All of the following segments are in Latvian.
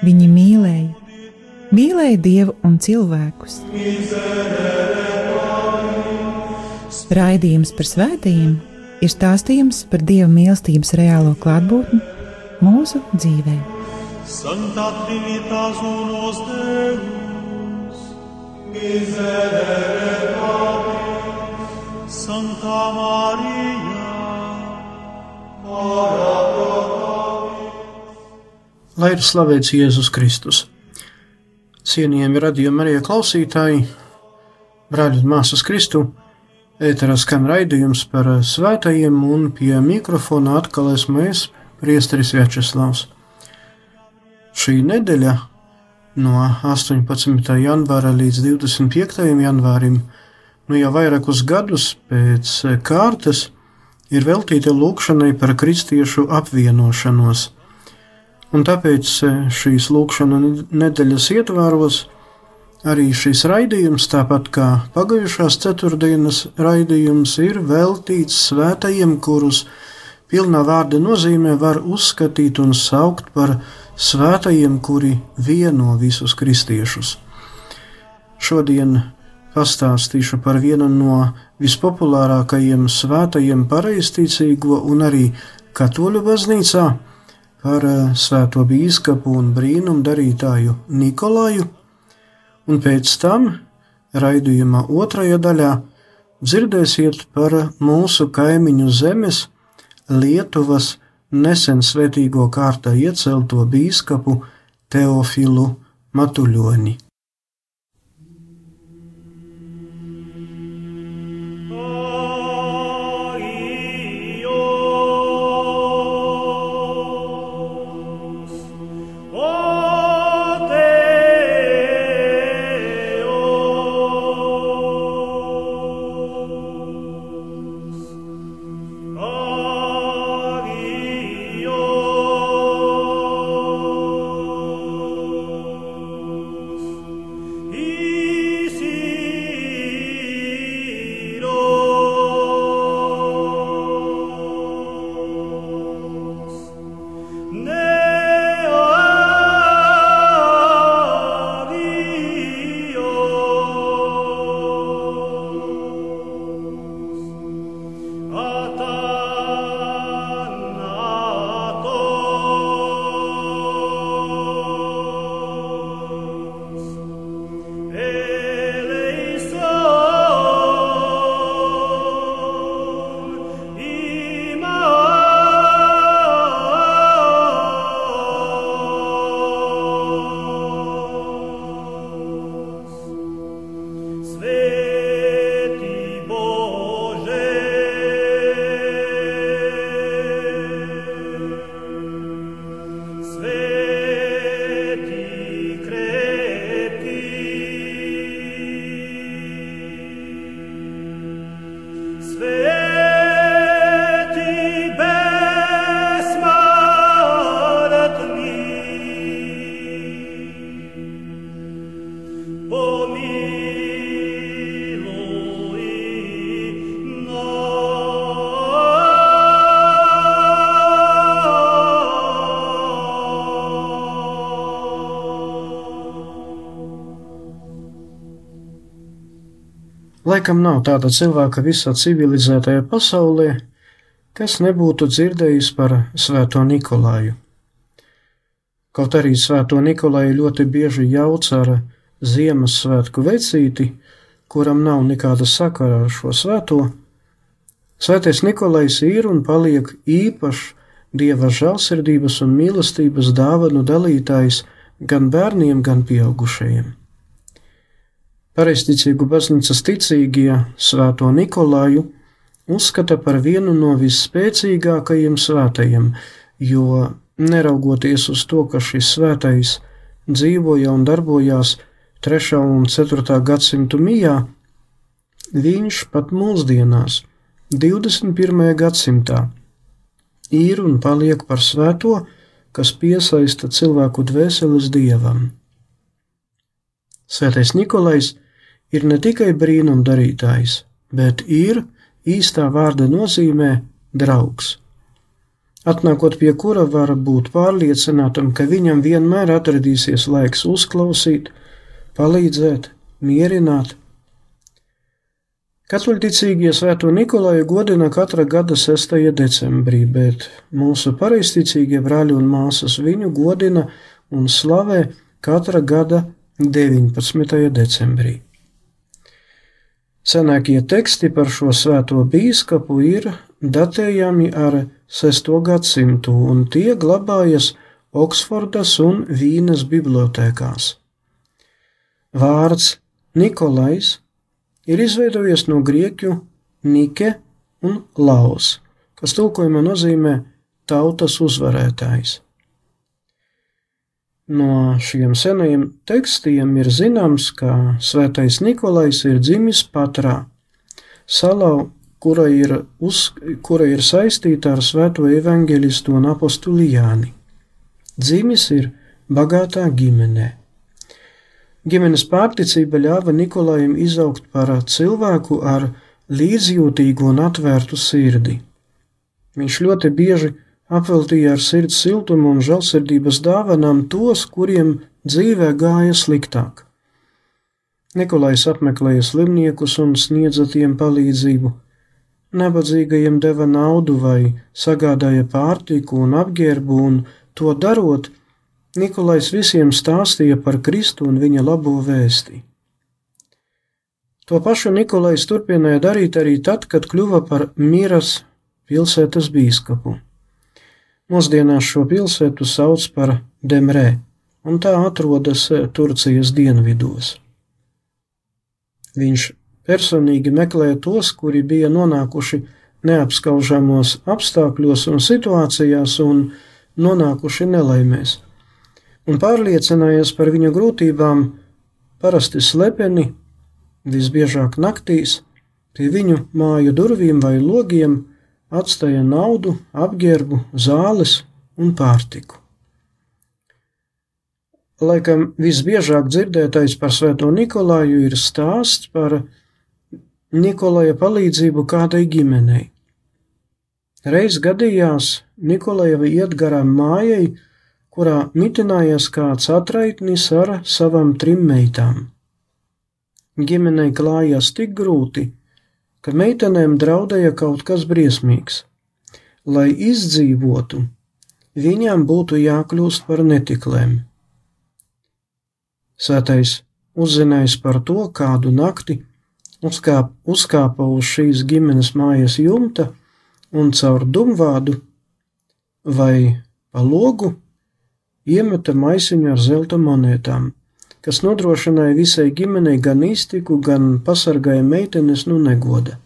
Viņi mīlēja, mīlēja Dievu un cilvēkus. Raidījums par svētījumiem ir stāstījums par Dieva mīlestības reālo klātbūtni mūsu dzīvē. Santa Trinitas unos Deus, miserere Patris, Santa Maria, ora Lai ir slavēts Jēzus Kristus. Cienījami radījumi arī klausītāji, brāļi un māsas Kristu, ēterā skan raidījums par svētajiem un pie mikrofona atkal esmu es, priesteris Večeslavs. Šī nedēļa no 18. janvāra līdz 25. janvārim, nu jau vairākus gadus pēc kārtas, ir veltīta lūkšanai par kristiešu apvienošanos – Un tāpēc e, šīs lūkšana nedēļas ietvaros arī šis raidījums, tāpat kā pagājušās ceturtdienas raidījums, ir veltīts svētajiem, kurus pilnā vārda nozīmē var uzskatīt un saukt par svētajiem, kuri vieno visus kristiešus. Šodien pastāstīšu par vienu no vispopulārākajiem svētajiem pareizticīgo un arī katoļu baznīcā par eh, svēto bīskapu un brīnumu darītāju Nikolaju, un pēc tam raidījuma otrajā daļā dzirdēsiet par mūsu kaimiņu zemes, Lietuvas nesen svētīgo kārtā iecelto bīskapu Teofilu Matuļoni. Christmas. Laikam nav tāda cilvēka visā civilizētajā pasaulē, kas nebūtu dzirdējis par Svēto Nikolaju. Kaut arī Svēto Nikolaju ļoti bieži jauc ar Ziemassvētku vecīti, kuram nav nekāda sakara ar šo svēto, Svētais Nikolais ir un paliek īpašs Dieva žēlsirdības un mīlestības dāvanu dalītājs gan bērniem, gan pieaugušajiem. Pareizticīgu baznīcas ticīgie Svēto Nikolaju uzskata par vienu no visspēcīgākajiem svētajiem, jo neraugoties uz to, ka šis svētais dzīvoja un darbojās 3. un 4. gadsimtu mijā, viņš pat mūsdienās, 21. gadsimtā, ir un paliek par svēto, kas piesaista cilvēku dvēseles dievam. Svētais Nikolais ir ne tikai brīnumdarītājs, bet ir īstā vārda nozīmē draugs atnākot pie kura var būt pārliecinātam, ka viņam vienmēr atradīsies laiks uzklausīt, palīdzēt, mierināt. Katoļticīgie svēto Nikolaju godina katra gada 6. decembrī, bet mūsu pareizticīgie brāļi un māsas viņu godina un slavē katra gada 19. decembrī. Senākie teksti par šo svēto bīskapu ir datējami ar 6. gadsimtu, un tie glabājas Oksfordas un Vīnes bibliotēkās. Vārds Nikolais ir izveidojies no grieķu Nike un Laus, kas tulkojumā nozīmē tautas uzvarētājs. No šiem senajiem tekstiem ir zināms, ka svētais Nikolais ir dzimis Patrā, salā kura ir, uz, kura ir saistīta ar svēto evaņģelistu un apostuli Jāni. Dzimis ir bagātā ģimenē. Ģimenes pārticība ļāva Nikolajam izaugt par cilvēku ar līdzjūtīgu un atvērtu sirdi. Viņš ļoti bieži apveltīja ar sirds siltumu un žēlsirdības dāvanām tos, kuriem dzīvē gāja sliktāk. Nikolais apmeklēja slimniekus un sniedza tiem palīdzību Nabadzīgajiem deva naudu vai sagādāja pārtiku un apģērbu, un to darot, Nikolais visiem stāstīja par Kristu un viņa labo vēsti. To pašu Nikolais turpināja darīt arī tad, kad kļuva par Mīras pilsētas bīskapu. Mūsdienās šo pilsētu sauc par Demrē, un tā atrodas Turcijas dienvidos. Viņš personīgi meklēja tos, kuri bija nonākuši neapskaužamos apstākļos un situācijās un nonākuši nelaimēs, un pārliecinājies par viņa grūtībām parasti slepeni, visbiežāk naktīs, pie viņu māju durvīm vai logiem atstāja naudu, apģērbu, zāles un pārtiku. Laikam visbiežāk dzirdētais par Svēto Nikolāju ir stāsts par Nikolaja palīdzību kādai ģimenei. Reiz gadījās Nikolajam iet garām mājai, kurā mitinājās kāds atraitnis ar savām trim meitām. Ģimenei klājās tik grūti, ka meitenēm draudēja kaut kas briesmīgs. Lai izdzīvotu, viņām būtu jākļūst par netiklēm. Sētais uzzinājis par to kādu nakti, uzkāp, uzkāpa uz šīs ģimenes mājas jumta un caur dumvādu vai pa logu iemeta maisiņu ar zelta monētām, kas nodrošināja visai ģimenei gan iztiku, gan pasargāja meitenes no negoda.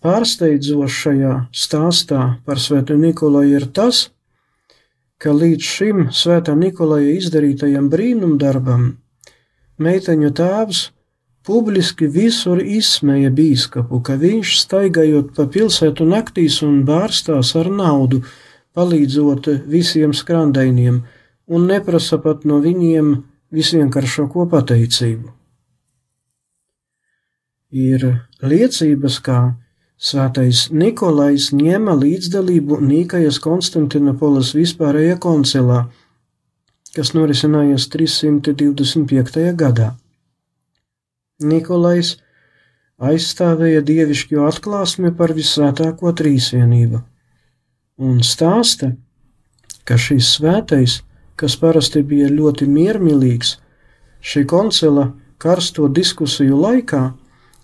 Pārsteidzošajā stāstā par Svēto Nikolaju ir tas, ka līdz šim Svētā Nikolaja izdarītajam brīnumdarbam meiteņu tēvs publiski visur izsmēja bīskapu, ka viņš staigājot pa pilsētu naktīs un bārstās ar naudu, palīdzot visiem skrandainiem, un neprasa pat no viņiem visvienkāršāko pateicību. Ir liecības, kā Svētais Nikolais ņēma līdzdalību Nīkajas Konstantinopolis vispārējā koncilā, kas norisinājās 325. gadā. Nikolais aizstāvēja dievišķo atklāsmi par visvētāko trīsvienību un stāsta, ka šis svētais, kas parasti bija ļoti miermīlīgs, šī koncila karsto diskusiju laikā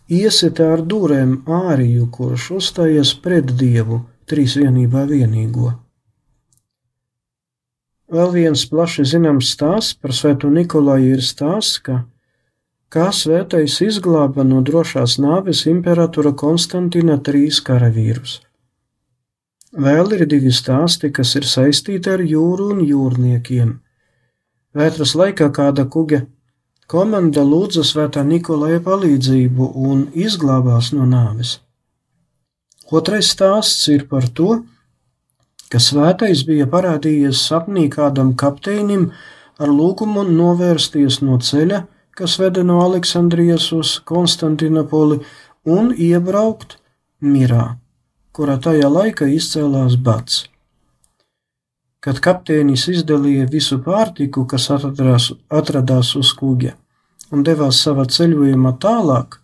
iesita ar dūrēm āriju, kurš uzstājas pret dievu trīsvienībā vienīgo. Vēl viens plaši zināms stāsts par Svēto Nikolaju ir stāsts, ka kā svētais izglāba no drošās nāves imperatora Konstantina trīs karavīrus. Vēl ir divi stāsti, kas ir saistīti ar jūru un jūrniekiem. Vētras laikā kāda kuģa komanda lūdza svētā Nikolaja palīdzību un izglābās no nāves. Otrais stāsts ir par to, ka svētais bija parādījies sapnī kādam kapteinim ar lūgumu novērsties no ceļa, kas veda no Aleksandrijas uz Konstantinopoli, un iebraukt Mirā, kurā tajā laikā izcēlās bats. Kad kapteinis izdalīja visu pārtiku, kas atradās, atradās uz kuģa, un devās savā ceļojumā tālāk,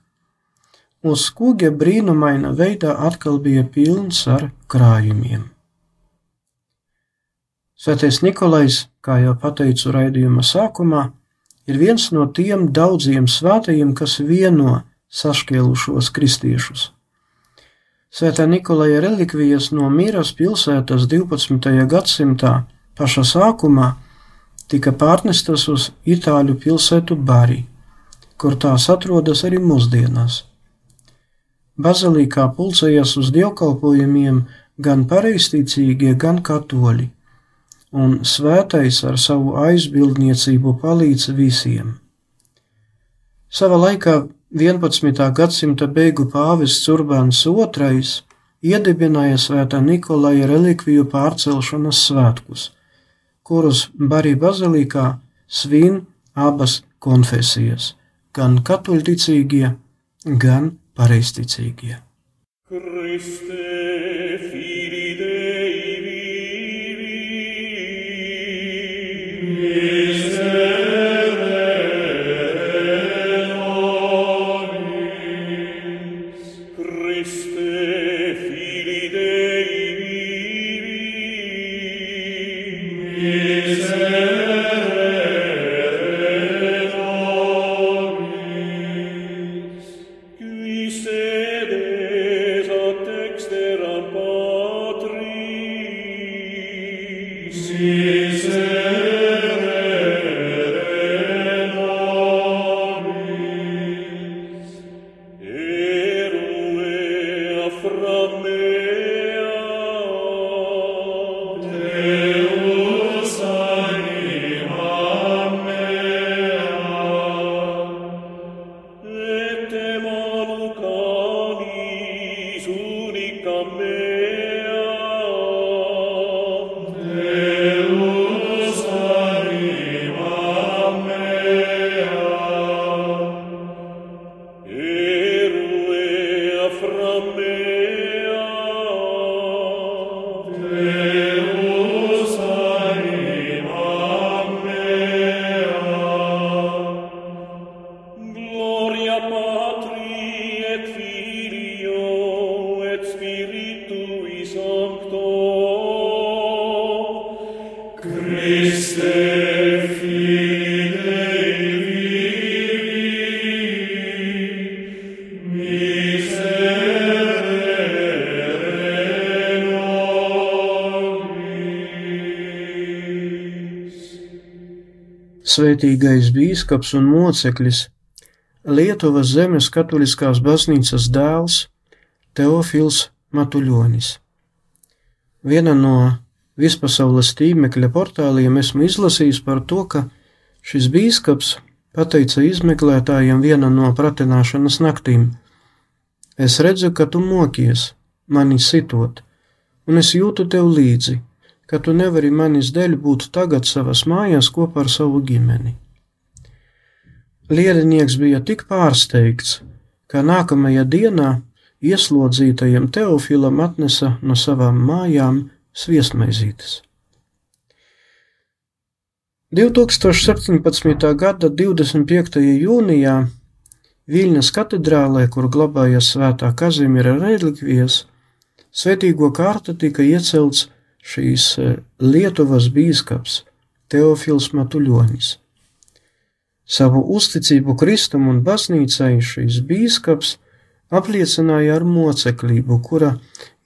uz kuģa brīnumaina veidā atkal bija pilns ar krājumiem. Svētais Nikolais, kā jau teicu raidījuma sākumā, ir viens no tiem daudziem svētajiem, kas vieno sašķēlušos kristiešus. Svētā Nikolaja relikvijas no Mīras pilsētas 12. gadsimtā pašā sākumā tika pārnestas uz Itāļu pilsētu Bari, kur tās atrodas arī mūsdienās. Bazilikā pulcējas uz dievkalpojumiem gan pareizticīgie, gan katoļi un svētais ar savu aizbildniecību palīdz visiem. Sava laikā 11. gadsimta beigu pāvests Urbāns II iedibināja svētā Nikolaja relikviju pārcelšanas svētkus, kurus Barī bazilikā svin abas konfesijas - gan katoļticīgie, gan pareizticīgie. Yeah. Svētīgais bīskaps un moceklis, Lietuvas zemes katoliskās baznīcas dēls Teofils Matuļonis. Viena no vispasaules tīmekļa portāliem esmu izlasījis par to, ka šis bīskaps pateica izmeklētājiem viena no pratināšanas naktīm: Es redzu, ka tu mokies, mani sitot, un es jūtu tev līdzi ka tu nevari manis dēļ būt tagad savas mājās kopā ar savu ģimeni. Lielinieks bija tik pārsteigts, ka nākamajā dienā ieslodzītajam Teofilam atnesa no savām mājām sviestmaizītes. 2017. gada 25. jūnijā Viļņas katedrālē, kur glabājas svētā Kazimira relikvijas, svētīgo kārta tika iecelts šīs e, Lietuvas bīskaps Teofils Matuļonis. Savu uzticību Kristum un baznīcai šīs bīskaps apliecināja ar moceklību, kura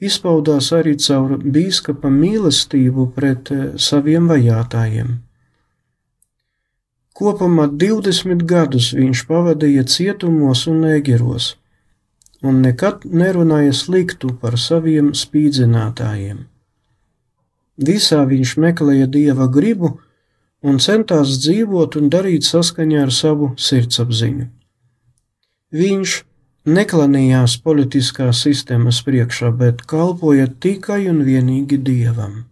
izpaudās arī caur bīskapa mīlestību pret e, saviem vajātajiem. Kopumā 20 gadus viņš pavadīja cietumos un negeros, un nekad nerunāja sliktu par saviem spīdzinātājiem. Visā viņš meklēja dieva gribu un centās dzīvot un darīt saskaņā ar savu sirdsapziņu. Viņš neklanījās politiskās sistēmas priekšā, bet kalpoja tikai un vienīgi dievam.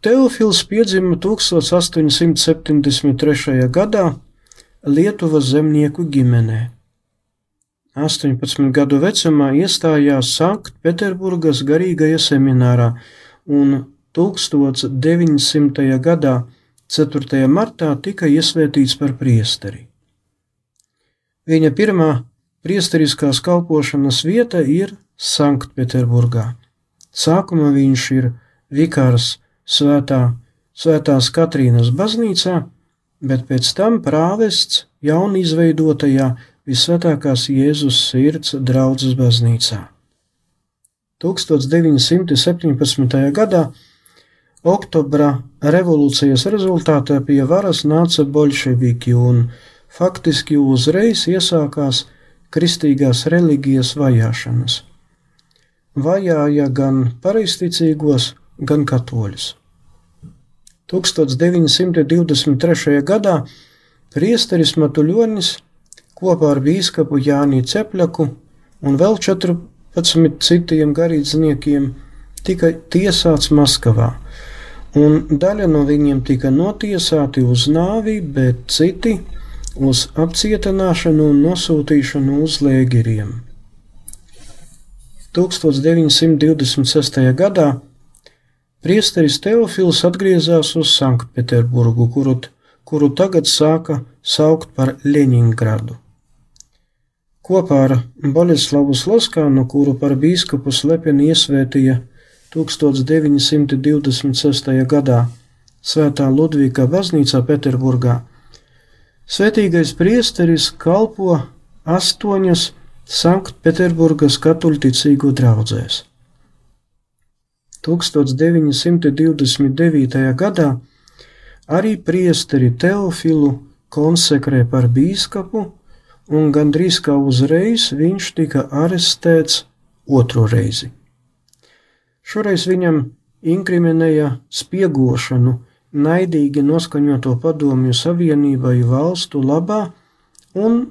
Teofils piedzima 1873. gadā Lietuvas zemnieku ģimenē. 18 gadu vecumā iestājās Sanktpēterburgas garīgajā seminārā un 1900. gadā 4. martā tika iesvētīts par priesteri. Viņa pirmā priesteriskās kalpošanas vieta ir Sanktpēterburgā. Sākumā viņš ir vikārs svētā, svētās Katrīnas baznīcā, bet pēc tam prāvests jaunizveidotajā Visvētākās Jēzus sirds draudzes baznīcā. 1917. gadā Oktobra revolūcijas rezultātā pie varas nāca bolševiki un faktiski uzreiz iesākās kristīgās reliģijas vajāšanas. Vajāja gan pareizticīgos, gan katoļus. 1923. gadā priesteris Matuļonis kopā ar bīskapu Jāni Cepļaku un vēl 14 citiem garīdzniekiem tika tiesāts Maskavā, un daļa no viņiem tika notiesāti uz nāvi, bet citi uz apcietināšanu un nosūtīšanu uz lēgeriem. 1926. gadā Priesteris Teofils atgriezās uz Sanktpēterburgu, kuru, kuru tagad sāka saukt par Leņingradu. Kopā ar Boļeslavu Sloskānu, kuru par bīskapu slepeni iesvētīja 1926. gadā Svētā Ludvika baznīcā Pēterburgā, svētīgais priesteris kalpo astoņas Sanktpēterburgas katoļticīgo draudzēs. 1929. gadā arī priesteri Teofilu konsekrē par bīskapu, un gandrīz kā uzreiz viņš tika arestēts otro reizi. Šoreiz viņam inkriminēja spiegošanu, naidīgi noskaņoto padomju savienībai valstu labā un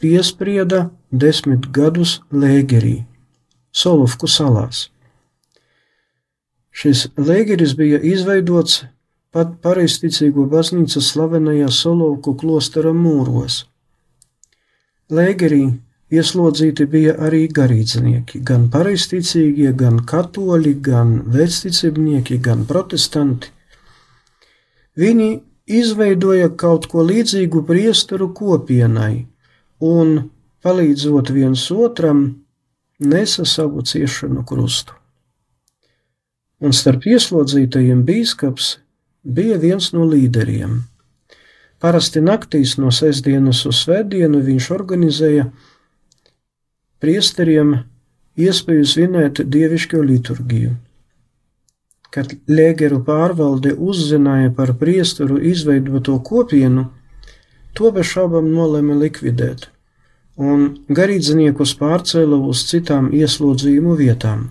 piesprieda desmit gadus lēgerī, Solovku salās. Šis lēgeris bija izveidots pat pareizticīgo baznīcas slavenajā Solovku klostera mūros. Lēgerī ieslodzīti bija arī garīdznieki, gan pareizticīgie, gan katoļi, gan vecticībnieki, gan protestanti. Viņi izveidoja kaut ko līdzīgu priesteru kopienai un, palīdzot viens otram, nesa savu ciešanu krustu un starp ieslodzītajiem bīskaps bija viens no līderiem. Parasti naktīs no sestdienas uz svētdienu viņš organizēja priesteriem iespēju svinēt dievišķo liturgiju. Kad Lēgeru pārvalde uzzināja par priesteru izveidoto kopienu, to bez šaubām nolēma likvidēt, un garīdzniekus pārcēla uz citām ieslodzījumu vietām.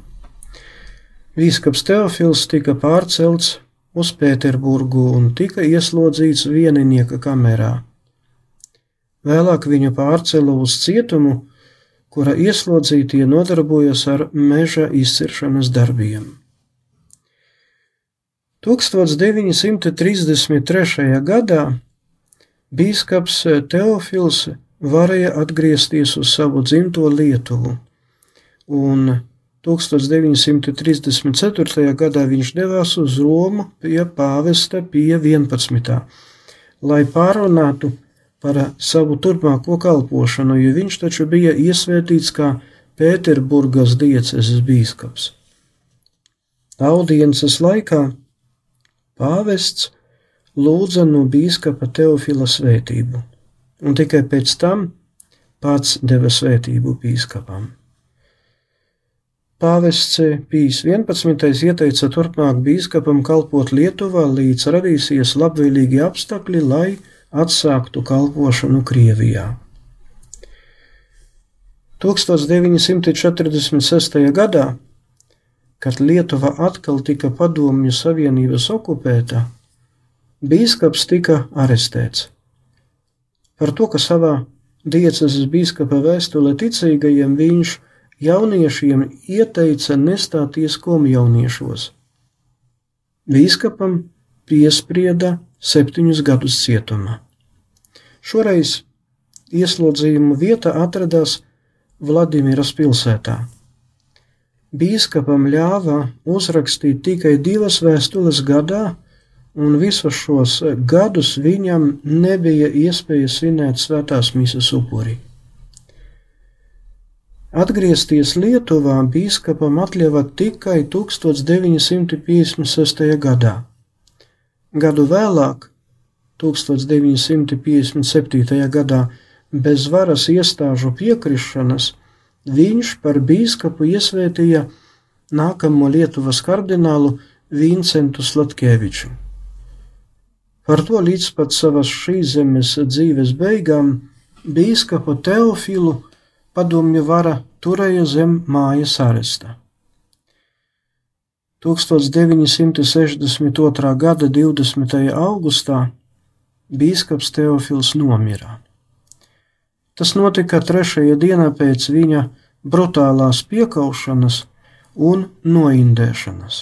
Bīskaps Teofils tika pārcelts uz Pēterburgu un tika ieslodzīts vieninieka kamerā. Vēlāk viņu pārcēla uz cietumu, kura ieslodzītie nodarbojas ar meža izciršanas darbiem. 1933. gadā bīskaps Teofils varēja atgriezties uz savu dzimto Lietuvu, un 1934. gadā viņš devās uz Romu pie pāvesta pie 11. lai pārunātu par savu turpmāko kalpošanu, jo viņš taču bija iesvētīts kā Pēterburgas dieceses bīskaps. Audiences laikā pāvests lūdza no bīskapa Teofila svētību, un tikai pēc tam pats deva svētību bīskapam. Pāvests Pīs 11. ieteica turpmāk bīskapam kalpot Lietuvā, līdz radīsies labvēlīgi apstākļi, lai atsāktu kalpošanu Krievijā. 1946. gadā kad Lietuva atkal tika padomju savienības okupēta, bīskaps tika arestēts. Par to, ka savā diecezes bīskapa vēstulē ticīgajiem viņš jauniešiem ieteica nestāties komjauniešos. Bīskapam piesprieda septiņus gadus cietumā. Šoreiz ieslodzījuma vieta atradās Vladimiras pilsētā. Bīskapam ļāva uzrakstīt tikai divas vēstules gadā, un visus šos gadus viņam nebija iespēja svinēt svētās misas upuri. Atgriezties Lietuvā bīskapam atļāva tikai 1956. gadā. Gadu vēlāk, 1957. gadā, bez varas iestāžu piekrišanas, viņš par bīskapu iesvētīja nākamo Lietuvas kardinālu Vincentu Slatkeviču. Par to līdz pat savas šīs zemes dzīves beigām bīskapu Teofilu padomju vara turēja zem mājas aresta. 1962. gada 20. augustā bīskaps Teofils nomira. Tas notika trešajā dienā pēc viņa brutālās piekaušanas un noindēšanas.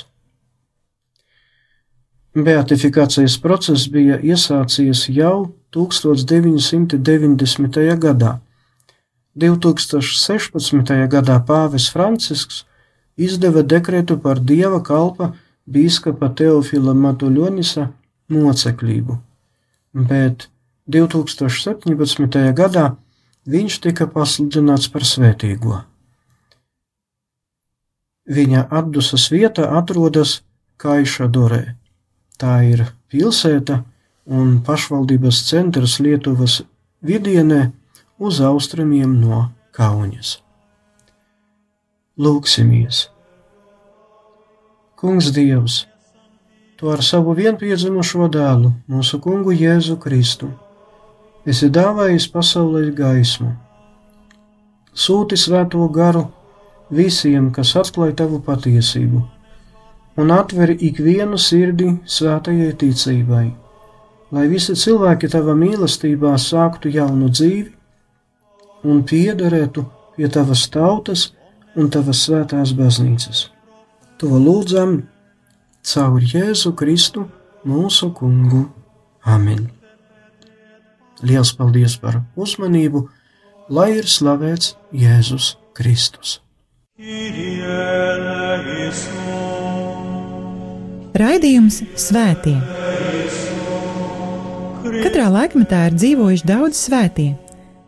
Beatifikācijas process bija iesācies jau 1990. gadā. 2016. gadā pāvis Francisks izdeva dekrētu par dieva kalpa bīskapa Teofila Matuļonisa mocekļību, bet 2017. gadā viņš tika pasludināts par svētīgo. Viņa atdusas vieta atrodas Kaišadorē. Tā ir pilsēta un pašvaldības centrs Lietuvas vidienē uz austrumiem no Kaunas. Lūksimies! Kungs Dievs, Tu ar savu vienpiedzimušo dēlu, mūsu kungu Jēzu Kristu esi dāvājis pasaulē gaismu. Sūti svēto garu visiem, kas atklāj tavu patiesību, un atveri ikvienu sirdi svētajai ticībai, lai visi cilvēki tava mīlestībā sāktu jaunu dzīvi un piederētu pie tavas tautas un tavas svētās baznīcas. To lūdzam caur Jēzu Kristu, mūsu kungu. Amen! Liels paldies par uzmanību, lai ir slavēts Jēzus Kristus. Raidījums Svētie. Katrā laikmetā ir dzīvojuši daudz svētie,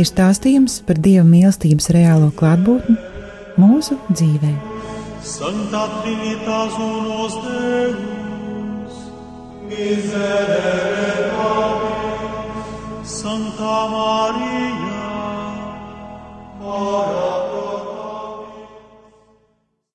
ir stāstījums par Dieva mīlestības reālo klātbūtni mūsu dzīvē. Santa Trinitas unos Deus, miserere Santa Maria, ora